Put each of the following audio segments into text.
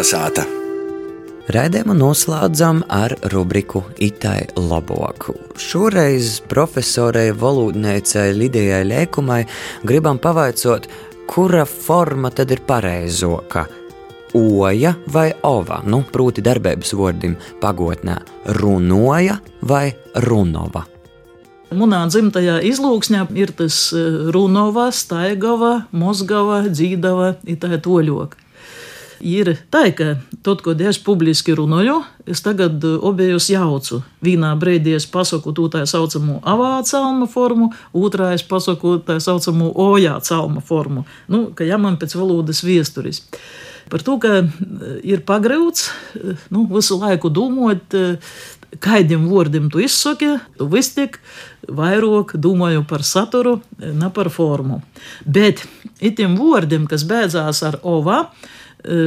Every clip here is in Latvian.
Kalnasāta. Raidījumu noslēdzam ar rubriku Itai Laboku. Šoreiz profesorei valodniecei Lidijai Lēkumai gribam pavaicot, kura forma tad ir pareizoka - oja vai ova, nu, proti darbības vārdim pagotnē - runoja vai runova. Manā dzimtajā izlūksnē ir tas e, runova, staigava, mozgava, dzīdava, itā toļoka. Ir tā, ka tad, kad es publiski runāju, es tagad e, objektus jaucu. Vienā brīdī es pasaku to tā saucamo avā celma formu, otrā es pasaku tā saucamo ojā celma formu. Nu, ka jāman pēc valodas viesturis. Par to, ka e, ir pagrauts, nu, visu laiku domāt, kādiem vārdiem tu izsaki, tu vistik vairāk domāju par saturu, ne par formu. Bet itiem vārdiem, kas beidzās ar ova,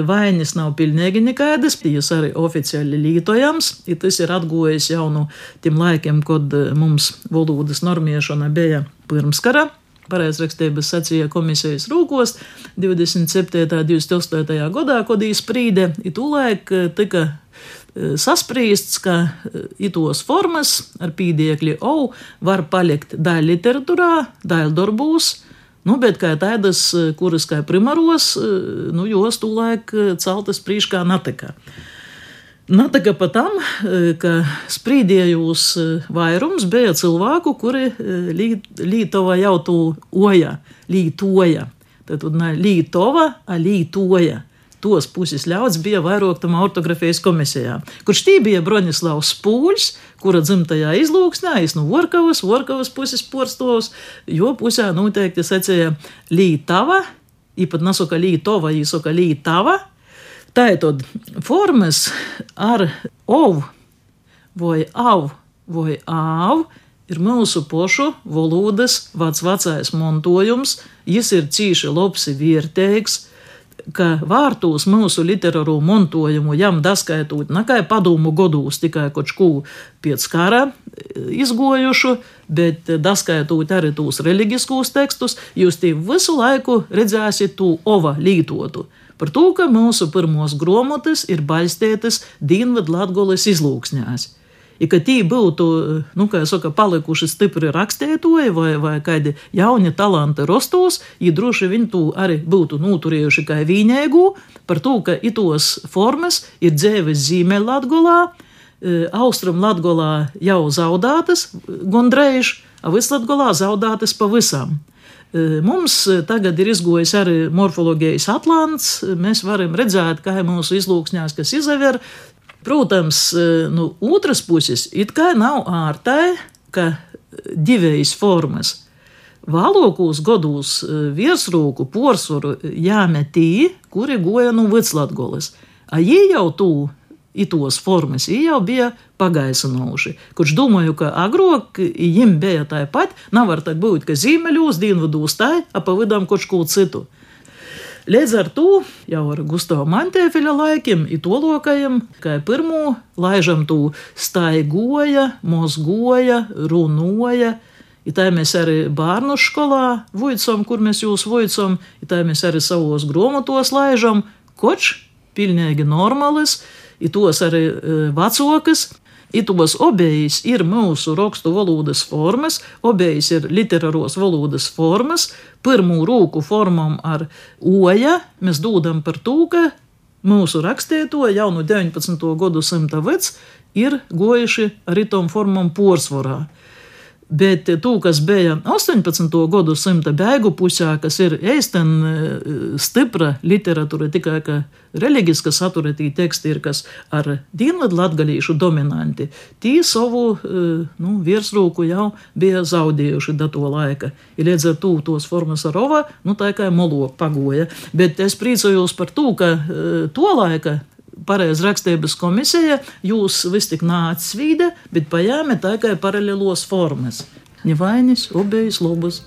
vainas nav pilnīgi nekādas, tas arī oficiāli lietojams. Tas ir atgojis jau no tiem laikiem, kad mums valodas normiešana bija pirmskara. Pareizrakstības sacīja komisijas rūkos 27. un 28. gadā, kad īsprīde, it tūlēk tika saspriests, ka itos formas ar pīdiekļu au var palikt daļa literatūrā, daļa darbūs, nu, bet kā tādas, kuras kā primaros, nu, jos tūlēk celtas prīškā natekā. Nataka pat tam, ka sprīdējos vairums bija cilvēku, kuri Lītova jau to oja, lītoja. Tad lītova, a lītoja tos puses ļauts bija vairāk tam ortogrāfijas komisijā, kurš tī bija Broņislavs Spūļs, kura dzimtajā izlūksnē, es no Vorkavas, Vorkavas puses porstovs, jo pusē noteikti secēja Lītava, īpat nasaka Lītova, īsaka Lītava. Tā ir tad formas ar ov vai av vai āv ir mūsu pošu valodas vecais montojums, jis ir cīši lopsi vērtēgs, ka vārtos mūsu literāro montojumu jam daskaitot kā padomu godūs tikai kaut ko pēc kara izgojušu, bet daskaitot arī tos reliģiskos tekstus, jūs tie visu laiku redzēsiet to ova lītotu. Par to, ka mūsu pirmos gromotas ir baļstētas Dienvidu Latgoles izlūksņās. Ja ka tī būtu, nu, kā saka, palikuši stipri rakstētoji vai, vai kādi jauni talanti rostos, ja droši viņi to arī būtu noturējuši kā vīņēgu, par to, ka itos formas ir dzēves zīmē Latgolā, Austrum Latgolā jau zaudētas, gondrējuši, a Vislatgolā zaudētas pavisam. Mums tagad ir izgojis arī morfoloģijas atlants. Mēs varam redzēt, kā mūsu izlūksņās, kas izaver, Protams, no nu, otras puses, it kā nav ārtai, ka divējas formas. Valokūs godos e, virsrūku porsoru jāmetī, kuri goja no Viclatgoles. A jie jau tū itos formas, jie jau bija pagaisinoši. Kurš domāju, ka agrāk viņiem bija tāpat, nav var tā būt, ka zīmeļos, dienvidos tā, apavidām kaut ko citu. Līdz ar to jau ar Gustavu Mantēfeļa laikiem, itolokajiem, kā pirmo laižam to staigoja, mozgoja, runoja. I tā mēs arī bērnu skolā vujcam, kur mēs jūs vujcam, i tā mēs arī savos gromotos laižam, koč, pilnīgi normālis, i tos arī e, vecokas, Itos obejs ir mūsu rakstu valodas formas, obejs ir literāros valodas formas, pirmo rūku formam ar oja mēs dodam par to, ka mūsu rakstēto jau no 19. gadsimta vec ir gojuši ar itom formam porsvarā. Bet to, kas bija 18. gadsimta beigu pusē, kas ir īstenībā e, stipra literatūra, tikai ka reliģiska satura tī teksti ir, kas ar dienvidu latgalīšu dominanti, tī savu e, nu, virsrūku jau bija zaudējuši da to laika. Ir līdz ar to tos formas ar ova, nu tā kā molo pagoja. Bet es priecājos par to, ka to laika pareizrakstības komisija jūs vis tik nāc svīde, bet pajāme tikai paralēlos formas. Nevainis, obejas, lobas.